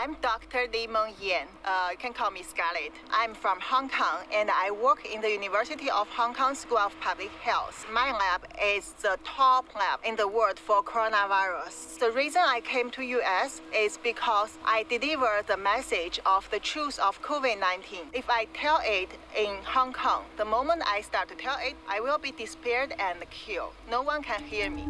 I'm Dr. Li Meng Yan. Uh, you can call me Scarlett. I'm from Hong Kong and I work in the University of Hong Kong School of Public Health. My lab is the top lab in the world for coronavirus. The reason I came to US is because I deliver the message of the truth of COVID-19. If I tell it in Hong Kong, the moment I start to tell it, I will be disappeared and killed. No one can hear me.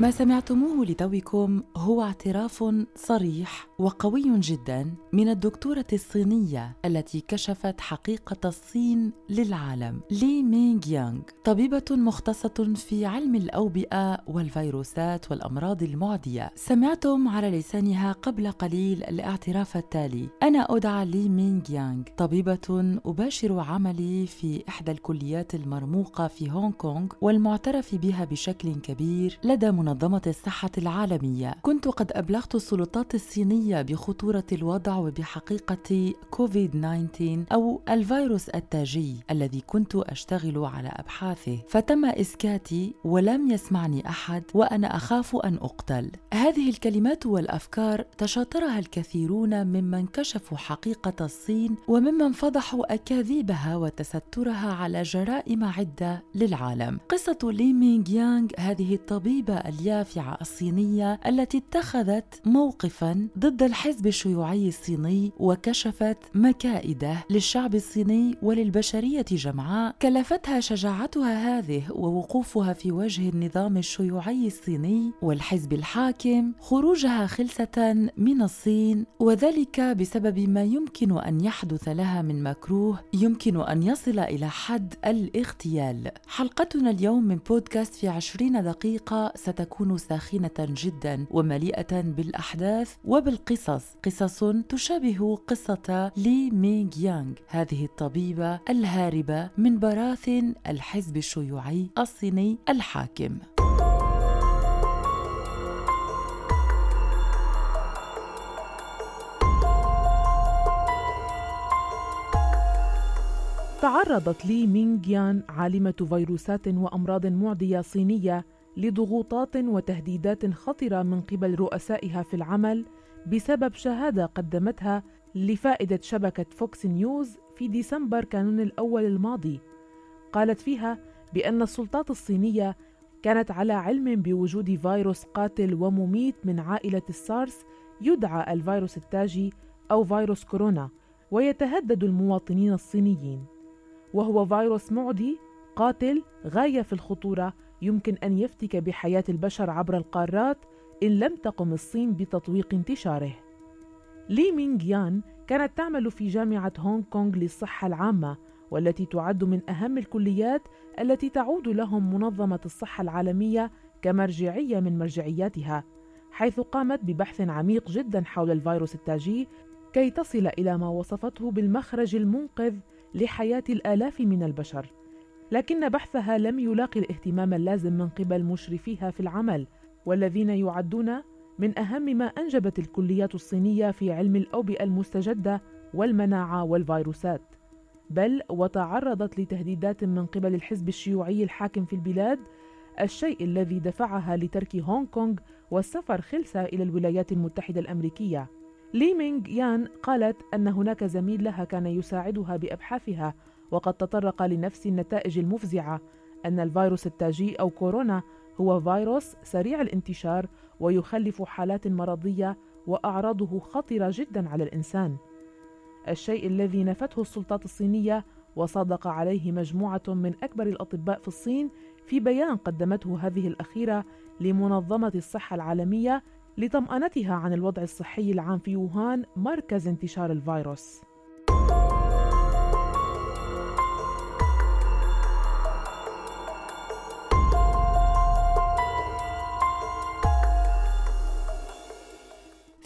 ما سمعتموه لتوكم هو اعتراف صريح وقوي جدا من الدكتورة الصينية التي كشفت حقيقة الصين للعالم لي مينغ يانغ طبيبة مختصة في علم الأوبئة والفيروسات والأمراض المعدية. سمعتم على لسانها قبل قليل الاعتراف التالي. أنا أدعى لي مينغ يانغ طبيبة أباشر عملي في إحدى الكليات المرموقة في هونغ كونغ والمعترف بها بشكل كبير لدى منظمة الصحة العالمية. كنت قد أبلغت السلطات الصينية بخطورة الوضع وبحقيقة كوفيد 19 أو الفيروس التاجي الذي كنت أشتغل على أبحاثه. فتم إسكاتي ولم يسمعني أحد وأنا أخاف أن أقتل. هذه الكلمات والأفكار تشاطرها الكثيرون ممن كشفوا حقيقة الصين وممن فضحوا أكاذيبها وتسترها على جرائم عدة للعالم. قصة لي مينغ يانغ هذه الطبيبة اليافعة الصينية التي اتخذت موقفا ضد الحزب الشيوعي الصيني وكشفت مكائده للشعب الصيني وللبشرية جمعاء. كلفتها شجاعتها هذه ووقوفها في وجه النظام الشيوعي الصيني والحزب الحاكم. خروجها خلسة من الصين وذلك بسبب ما يمكن أن يحدث لها من مكروه. يمكن أن يصل إلى حد الاغتيال. حلقتنا اليوم من بودكاست في عشرين دقيقة. ستكون ساخنة جدا ومليئة بالأحداث وبالقصص. قصص تشابه قصة لي مينغ يانغ هذه الطبيبة الهاربة من براثن الحزب الشيوعي الصيني الحاكم. تعرضت لي مينغ يان عالمة فيروسات وأمراض معدية صينية لضغوطات وتهديدات خطرة من قبل رؤسائها في العمل بسبب شهادة قدمتها لفائدة شبكة فوكس نيوز في ديسمبر كانون الأول الماضي. قالت فيها بأن السلطات الصينية كانت على علم بوجود فيروس قاتل ومميت من عائلة السارس يدعى الفيروس التاجي أو فيروس كورونا ويتهدد المواطنين الصينيين. وهو فيروس معدي قاتل غاية في الخطورة يمكن أن يفتك بحياة البشر عبر القارات إن لم تقم الصين بتطويق انتشاره. لي مينغ يان كانت تعمل في جامعة هونغ كونغ للصحة العامة والتي تعد من أهم الكليات التي تعود لهم منظمة الصحة العالمية كمرجعية من مرجعياتها، حيث قامت ببحث عميق جدا حول الفيروس التاجي كي تصل إلى ما وصفته بالمخرج المنقذ لحياة الآلاف من البشر. لكن بحثها لم يلاقي الاهتمام اللازم من قبل مشرفيها في العمل والذين يعدون من أهم ما أنجبت الكليات الصينية في علم الأوبئة المستجدة والمناعة والفيروسات. بل وتعرضت لتهديدات من قبل الحزب الشيوعي الحاكم في البلاد الشيء الذي دفعها لترك هونغ كونغ والسفر خلسة إلى الولايات المتحدة الأمريكية. لي مينغ يان قالت أن هناك زميل لها كان يساعدها بأبحاثها وقد تطرق لنفس النتائج المفزعة أن الفيروس التاجي أو كورونا هو فيروس سريع الانتشار ويخلف حالات مرضية وأعراضه خطرة جدا على الإنسان. الشيء الذي نفته السلطات الصينية وصادق عليه مجموعة من أكبر الأطباء في الصين في بيان قدمته هذه الأخيرة لمنظمة الصحة العالمية لطمأنتها عن الوضع الصحي العام في ووهان مركز انتشار الفيروس.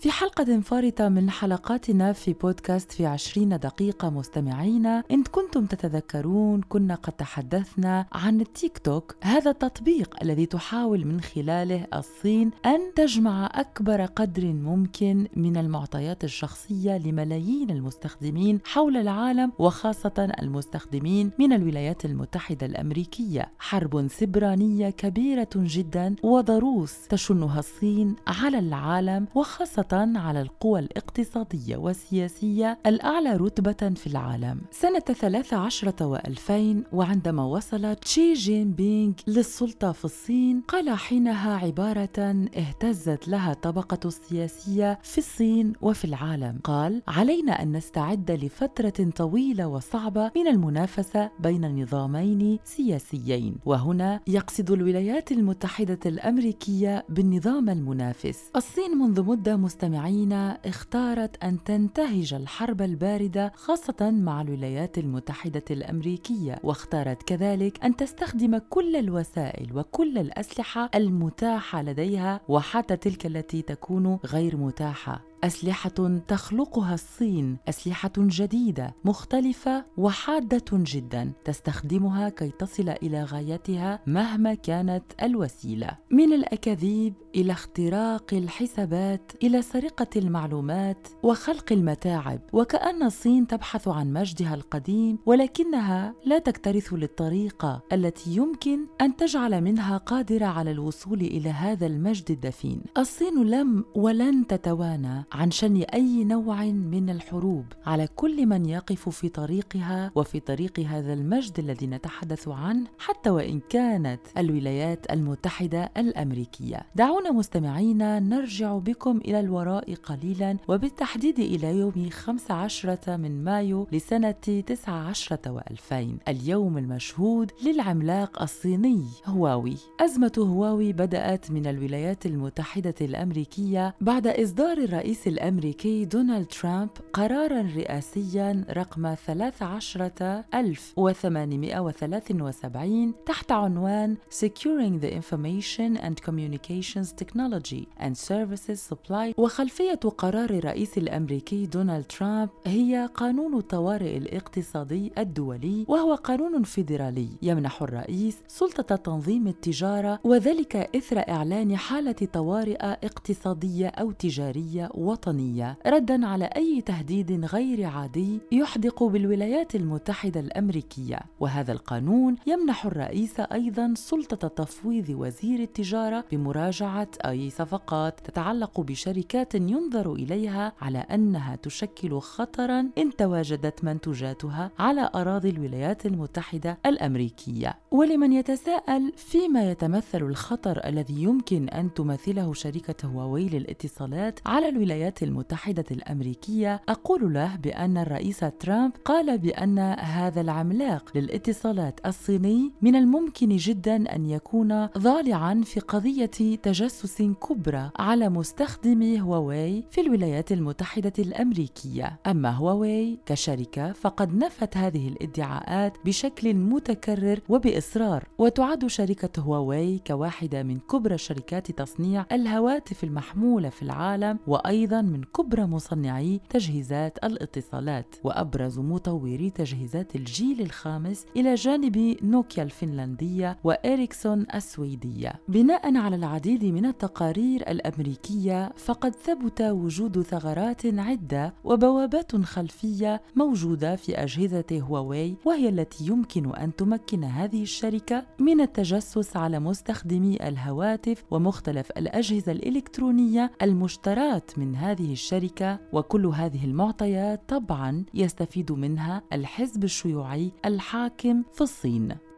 في حلقة فارطة من حلقاتنا في بودكاست في عشرين دقيقة مستمعينا إن كنتم تتذكرون كنا قد تحدثنا عن التيك توك هذا التطبيق الذي تحاول من خلاله الصين أن تجمع أكبر قدر ممكن من المعطيات الشخصية لملايين المستخدمين حول العالم وخاصة المستخدمين من الولايات المتحدة الأمريكية. حرب سبرانية كبيرة جدا وضروس تشنها الصين على العالم وخاصة على القوى الاقتصادية والسياسية الأعلى رتبة في العالم. سنة 13 و2000 وعندما وصل تشي جين بينغ للسلطة في الصين قال حينها عبارة اهتزت لها طبقة السياسية في الصين وفي العالم. قال علينا أن نستعد لفترة طويلة وصعبة من المنافسة بين نظامين سياسيين وهنا يقصد الولايات المتحدة الأمريكية بالنظام المنافس. الصين منذ مدة مستمعين اختارت أن تنتهج الحرب الباردة خاصة مع الولايات المتحدة الأمريكية واختارت كذلك أن تستخدم كل الوسائل وكل الأسلحة المتاحة لديها وحتى تلك التي تكون غير متاحة. أسلحة تخلقها الصين أسلحة جديدة مختلفة وحادة جدا تستخدمها كي تصل إلى غايتها مهما كانت الوسيلة. من الأكاذيب إلى اختراق الحسابات إلى سرقة المعلومات وخلق المتاعب. وكأن الصين تبحث عن مجدها القديم ولكنها لا تكترث للطريقة التي يمكن أن تجعل منها قادرة على الوصول إلى هذا المجد الدفين. الصين لم ولن تتوانى عن شن أي نوع من الحروب على كل من يقف في طريقها وفي طريق هذا المجد الذي نتحدث عنه حتى وإن كانت الولايات المتحدة الأمريكية. دعونا مستمعينا نرجع بكم إلى الوراء قليلا وبالتحديد إلى يوم 15 من مايو لسنة 19 و2000 اليوم المشهود للعملاق الصيني هواوي. أزمة هواوي بدأت من الولايات المتحدة الأمريكية بعد إصدار الرئيس الأمريكي دونالد ترامب قرارا رئاسيا رقم 13873 تحت عنوان Securing the Information and Communications Technology and Services Supply. وخلفية قرار الرئيس الأمريكي دونالد ترامب هي قانون الطوارئ الاقتصادي الدولي وهو قانون فيدرالي يمنح الرئيس سلطة تنظيم التجارة وذلك إثر إعلان حالة طوارئ اقتصادية أو تجارية وطنية ردا على أي تهديد غير عادي يحدق بالولايات المتحدة الأمريكية. وهذا القانون يمنح الرئيس أيضا سلطة تفويض وزير التجارة بمراجعة أي صفقات تتعلق بشركات ينظر إليها على أنها تشكل خطرا إن تواجدت منتوجاتها على أراضي الولايات المتحدة الأمريكية. ولمن يتساءل فيما يتمثل الخطر الذي يمكن أن تمثله شركة هواوي للاتصالات على الولايات الولايات المتحدة الأمريكية أقول له بأن الرئيس ترامب قال بأن هذا العملاق للاتصالات الصيني من الممكن جدا أن يكون ضالعا في قضية تجسس كبرى على مستخدمي هواوي في الولايات المتحدة الأمريكية. أما هواوي كشركة فقد نفت هذه الادعاءات بشكل متكرر وبإصرار وتعد شركة هواوي كواحدة من كبرى شركات تصنيع الهواتف المحمولة في العالم وأيضا من كبرى مصنعي تجهيزات الاتصالات وأبرز مطوري تجهيزات الجيل الخامس إلى جانب نوكيا الفنلندية وإريكسون السويدية. بناء على العديد من التقارير الأمريكية فقد ثبت وجود ثغرات عدة وبوابات خلفية موجودة في أجهزة هواوي وهي التي يمكن أن تمكن هذه الشركة من التجسس على مستخدمي الهواتف ومختلف الأجهزة الإلكترونية المشتراة من هذه هذه الشركة وكل هذه المعطيات طبعا يستفيد منها الحزب الشيوعي الحاكم في الصين.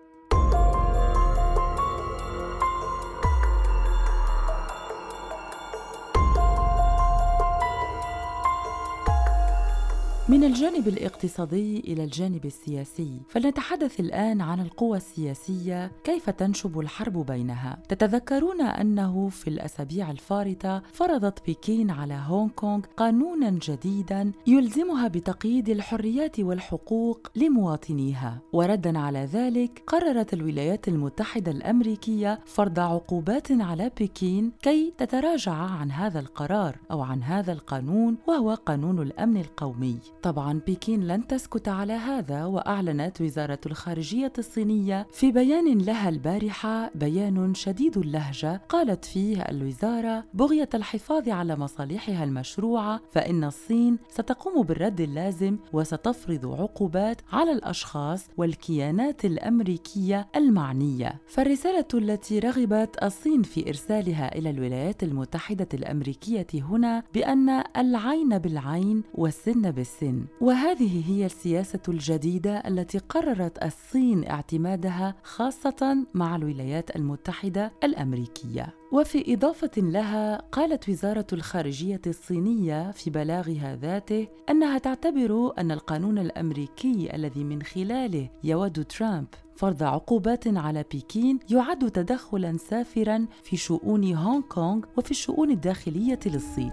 من الجانب الاقتصادي إلى الجانب السياسي فلنتحدث الآن عن القوى السياسية كيف تنشب الحرب بينها. تتذكرون أنه في الأسابيع الفارطة فرضت بكين على هونغ كونغ قانونا جديدا يلزمها بتقييد الحريات والحقوق لمواطنيها. وردا على ذلك قررت الولايات المتحدة الأمريكية فرض عقوبات على بكين كي تتراجع عن هذا القرار أو عن هذا القانون وهو قانون الأمن القومي. طبعا بكين لن تسكت على هذا وأعلنت وزارة الخارجية الصينية في بيان لها البارحة بيان شديد اللهجة. قالت فيه الوزارة بغية الحفاظ على مصالحها المشروعة فإن الصين ستقوم بالرد اللازم وستفرض عقوبات على الأشخاص والكيانات الأمريكية المعنية. فالرسالة التي رغبت الصين في إرسالها إلى الولايات المتحدة الأمريكية هنا بأن العين بالعين والسن بالسن. وهذه هي السياسة الجديدة التي قررت الصين اعتمادها خاصة مع الولايات المتحدة الأمريكية وفي إضافة لها قالت وزارة الخارجية الصينية في بلاغها ذاته أنها تعتبر أن القانون الأمريكي الذي من خلاله يود ترامب فرض عقوبات على بكين يعد تدخلا سافرا في شؤون هونغ كونغ وفي الشؤون الداخلية للصين.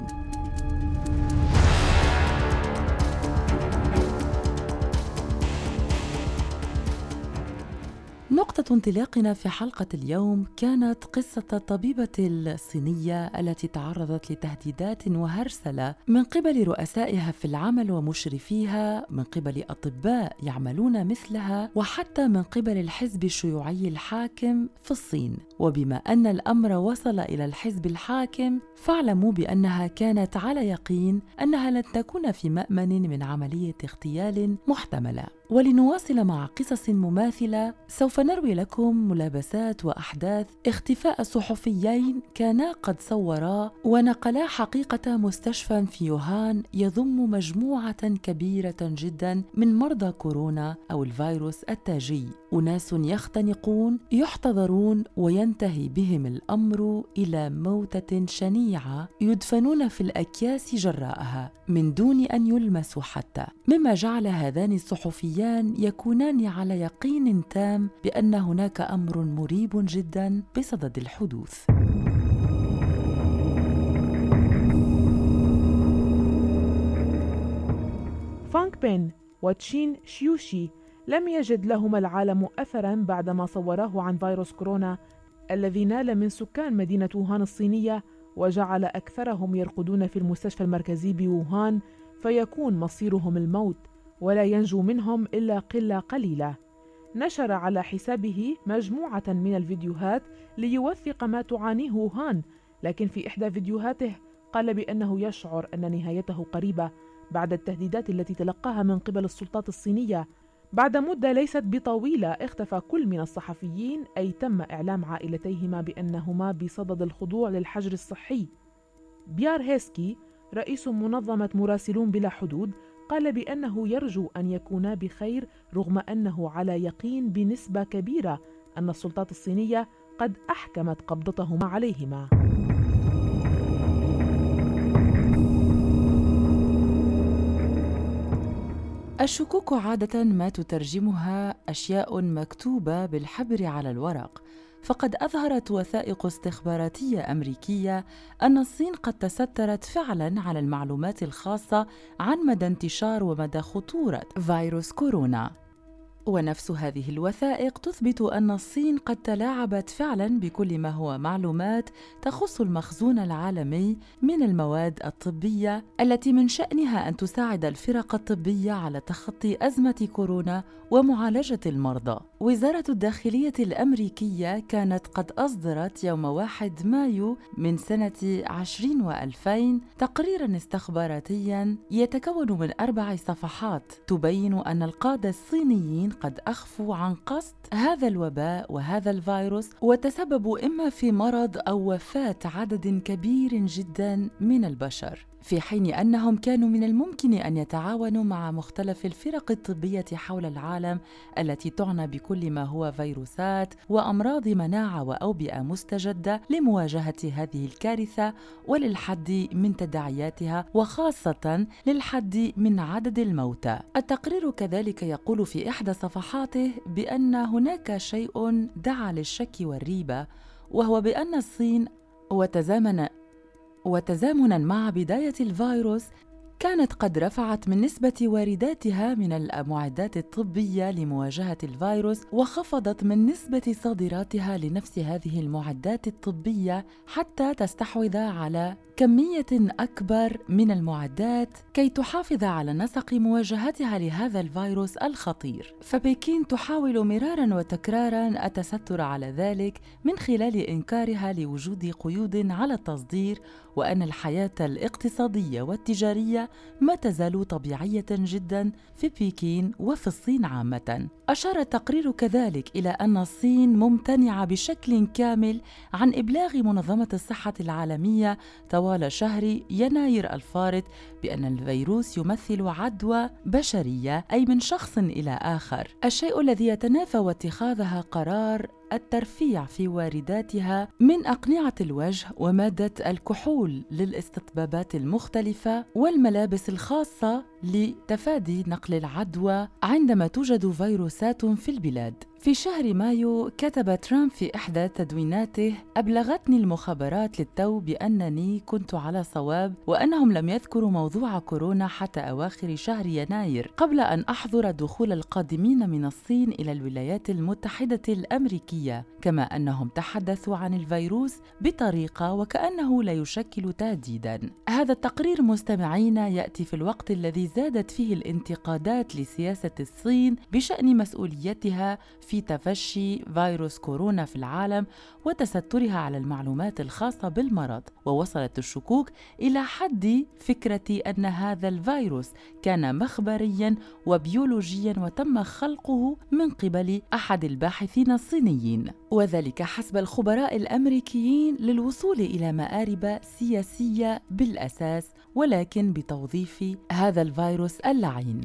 نقطة انطلاقنا في حلقة اليوم كانت قصة الطبيبة الصينية التي تعرضت لتهديدات وهرسلة من قبل رؤسائها في العمل ومشرفيها، من قبل أطباء يعملون مثلها، وحتى من قبل الحزب الشيوعي الحاكم في الصين. وبما أن الأمر وصل إلى الحزب الحاكم، فاعلموا بأنها كانت على يقين أنها لن تكون في مأمن من عملية اغتيال محتملة. ولنواصل مع قصص مماثلة سوف نروي لكم ملابسات وأحداث اختفاء صحفيين كانا قد صورا ونقلا حقيقة مستشفى في يوهان يضم مجموعة كبيرة جدا من مرضى كورونا أو الفيروس التاجي. أناس يختنقون يحتضرون وينتهي بهم الأمر إلى موتة شنيعة يدفنون في الأكياس جراءها من دون أن يلمسوا حتى. مما جعل هذان الصحفيان يكونان على يقين تام بأن هناك أمر مريب جدا بصدد الحدوث. فانك بين وتشين شيوشي لم يجد لهما العالم أثرا بعدما صوراه عن فيروس كورونا الذي نال من سكان مدينة ووهان الصينية وجعل أكثرهم يرقدون في المستشفى المركزي بووهان فيكون مصيرهم الموت ولا ينجو منهم إلا قلة قليلة. نشر على حسابه مجموعة من الفيديوهات ليوثق ما تعانيه ووهان لكن في إحدى فيديوهاته قال بأنه يشعر أن نهايته قريبة بعد التهديدات التي تلقاها من قبل السلطات الصينية بعد مدة ليست بطويلة اختفى كل من الصحفيين أي تم إعلام عائلتيهما بأنهما بصدد الخضوع للحجر الصحي. بيار هيسكي رئيس منظمة مراسلون بلا حدود قال بأنه يرجو أن يكونا بخير رغم أنه على يقين بنسبة كبيرة أن السلطات الصينية قد أحكمت قبضتهما عليهما. الشكوك عادة ما تترجمها أشياء مكتوبة بالحبر على الورق، فقد أظهرت وثائق استخباراتية أمريكية أن الصين قد تسترت فعلاً على المعلومات الخاصة عن مدى انتشار ومدى خطورة فيروس كورونا. ونفس هذه الوثائق تثبت أن الصين قد تلاعبت فعلا بكل ما هو معلومات تخص المخزون العالمي من المواد الطبية التي من شأنها أن تساعد الفرق الطبية على تخطي أزمة كورونا ومعالجة المرضى. وزارة الداخلية الأمريكية كانت قد أصدرت يوم 1 مايو من سنة 20 و2000 تقريرا استخباراتيا يتكون من أربع صفحات تبين أن القادة الصينيين قد اخفوا عن قصد هذا الوباء وهذا الفيروس وتسببوا إما في مرض أو وفاة عدد كبير جدا من البشر في حين أنهم كانوا من الممكن أن يتعاونوا مع مختلف الفرق الطبية حول العالم التي تعنى بكل ما هو فيروسات وأمراض مناعة وأوبئة مستجدة لمواجهة هذه الكارثة وللحد من تداعياتها وخاصة للحد من عدد الموتى. التقرير كذلك يقول في إحدى صفحاته بأن هناك شيء دعا للشك والريبة وهو بأن الصين وتزامن وتزامنا مع بداية الفيروس كانت قد رفعت من نسبة وارداتها من المعدات الطبية لمواجهة الفيروس وخفضت من نسبة صادراتها لنفس هذه المعدات الطبية حتى تستحوذ على كمية أكبر من المعدات كي تحافظ على نسق مواجهتها لهذا الفيروس الخطير، فبكين تحاول مرارا وتكرارا التستر على ذلك من خلال إنكارها لوجود قيود على التصدير وأن الحياة الاقتصادية والتجارية ما تزال طبيعية جدا في بكين وفي الصين عامة. أشار التقرير كذلك إلى أن الصين ممتنعة بشكل كامل عن إبلاغ منظمة الصحة العالمية طوال شهر يناير الفارط بأن الفيروس يمثل عدوى بشرية أي من شخص إلى آخر الشيء الذي يتنافى واتخاذها قرار الترفيع في وارداتها من أقنعة الوجه ومادة الكحول للاستطبابات المختلفة والملابس الخاصة لتفادي نقل العدوى عندما توجد فيروسات في البلاد. في شهر مايو كتب ترامب في إحدى تدويناته أبلغتني المخابرات للتو بأنني كنت على صواب وأنهم لم يذكروا موضوع كورونا حتى أواخر شهر يناير قبل أن أحظر دخول القادمين من الصين إلى الولايات المتحدة الأمريكية. كما أنهم تحدثوا عن الفيروس بطريقة وكأنه لا يشكل تهديدا. هذا التقرير مستمعين يأتي في الوقت الذي زادت فيه الانتقادات لسياسة الصين بشأن مسؤوليتها تفشي فيروس كورونا في العالم وتسترها على المعلومات الخاصة بالمرض ووصلت الشكوك إلى حد فكرة أن هذا الفيروس كان مخبريا وبيولوجيا وتم خلقه من قبل أحد الباحثين الصينيين. وذلك حسب الخبراء الأمريكيين للوصول إلى مآرب سياسية بالأساس ولكن بتوظيف هذا الفيروس اللعين.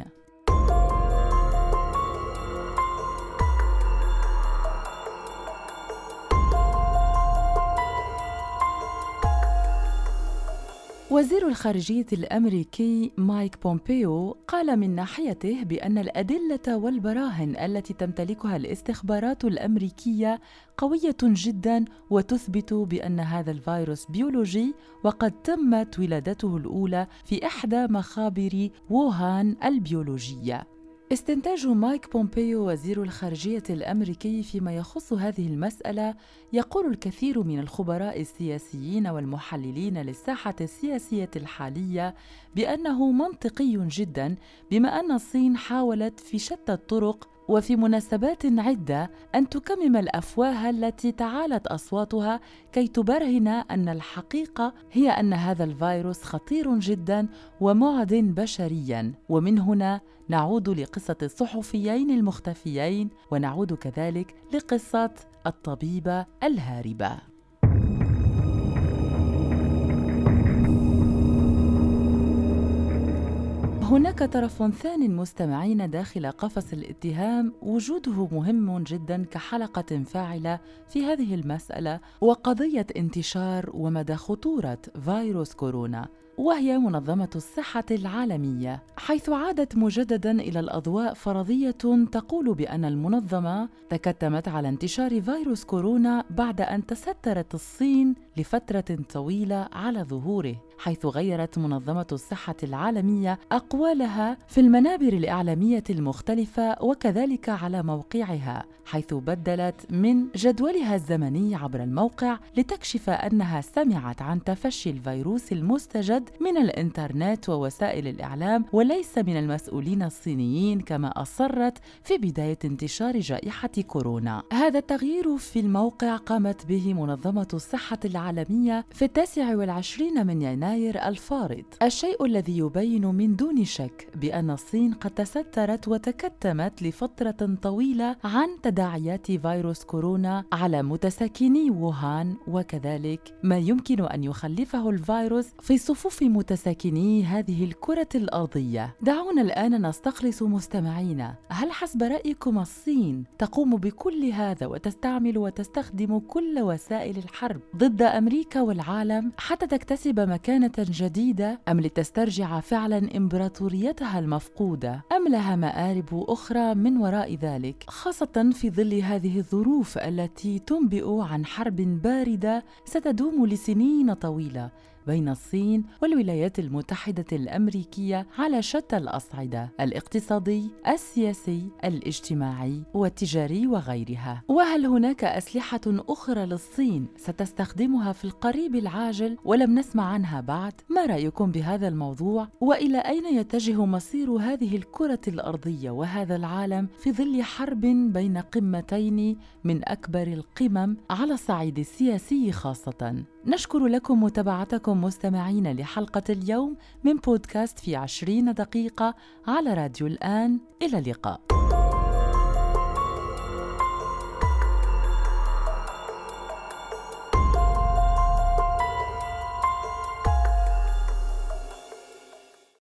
وزير الخارجية الأمريكي مايك بومبيو قال من ناحيته بأن الأدلة والبراهين التي تمتلكها الاستخبارات الأمريكية قوية جدا وتثبت بأن هذا الفيروس بيولوجي وقد تمت ولادته الأولى في إحدى مخابر ووهان البيولوجية. استنتاج مايك بومبيو وزير الخارجية الأمريكي فيما يخص هذه المسألة يقول الكثير من الخبراء السياسيين والمحللين للساحة السياسية الحالية بأنه منطقي جدا بما أن الصين حاولت في شتى الطرق وفي مناسبات عدة أن تكمم الأفواه التي تعالت أصواتها كي تبرهن أن الحقيقة هي أن هذا الفيروس خطير جدا ومعد بشريا. ومن هنا نعود لقصة الصحفيين المختفيين ونعود كذلك لقصة الطبيبة الهاربة. هناك طرف ثان مستمعين داخل قفص الاتهام. وجوده مهم جدا كحلقة فاعلة في هذه المسألة وقضية انتشار ومدى خطورة فيروس كورونا وهي منظمة الصحة العالمية، حيث عادت مجددا إلى الأضواء فرضية تقول بأن المنظمة تكتمت على انتشار فيروس كورونا بعد أن تسترت الصين لفترة طويلة على ظهوره، حيث غيرت منظمة الصحة العالمية أقوالها في المنابر الإعلامية المختلفة وكذلك على موقعها، حيث بدلت من جدولها الزمني عبر الموقع لتكشف أنها سمعت عن تفشي الفيروس المستجد من الإنترنت ووسائل الإعلام وليس من المسؤولين الصينيين كما أصرت في بداية انتشار جائحة كورونا. هذا التغيير في الموقع قامت به منظمة الصحة العالمية في التاسع والعشرين من يناير الفارط الشيء الذي يبين من دون شك بأن الصين قد تسترت وتكتمت لفترة طويلة عن تداعيات فيروس كورونا على متساكني ووهان وكذلك ما يمكن أن يخلفه الفيروس في صفوف متساكني هذه الكرة الأرضية. دعونا الآن نستخلص مستمعينا. هل حسب رأيكم الصين تقوم بكل هذا وتستعمل وتستخدم كل وسائل الحرب ضد أمريكا والعالم حتى تكتسب مكانة جديدة أم لتسترجع فعلا إمبراطوريتها المفقودة؟ أم لها مآرب أخرى من وراء ذلك؟ خاصة في ظل هذه الظروف التي تنبئ عن حرب باردة ستدوم لسنين طويلة. بين الصين والولايات المتحدة الأمريكية على شتى الأصعدة الاقتصادي، السياسي، الاجتماعي والتجاري وغيرها. وهل هناك أسلحة أخرى للصين ستستخدمها في القريب العاجل ولم نسمع عنها بعد؟ ما رأيكم بهذا الموضوع؟ وإلى أين يتجه مصير هذه الكرة الأرضية وهذا العالم في ظل حرب بين قمتين من أكبر القمم على الصعيد السياسي خاصة؟ نشكر لكم متابعتكم مستمعين لحلقة اليوم من بودكاست في عشرين دقيقة على راديو الآن. إلى اللقاء.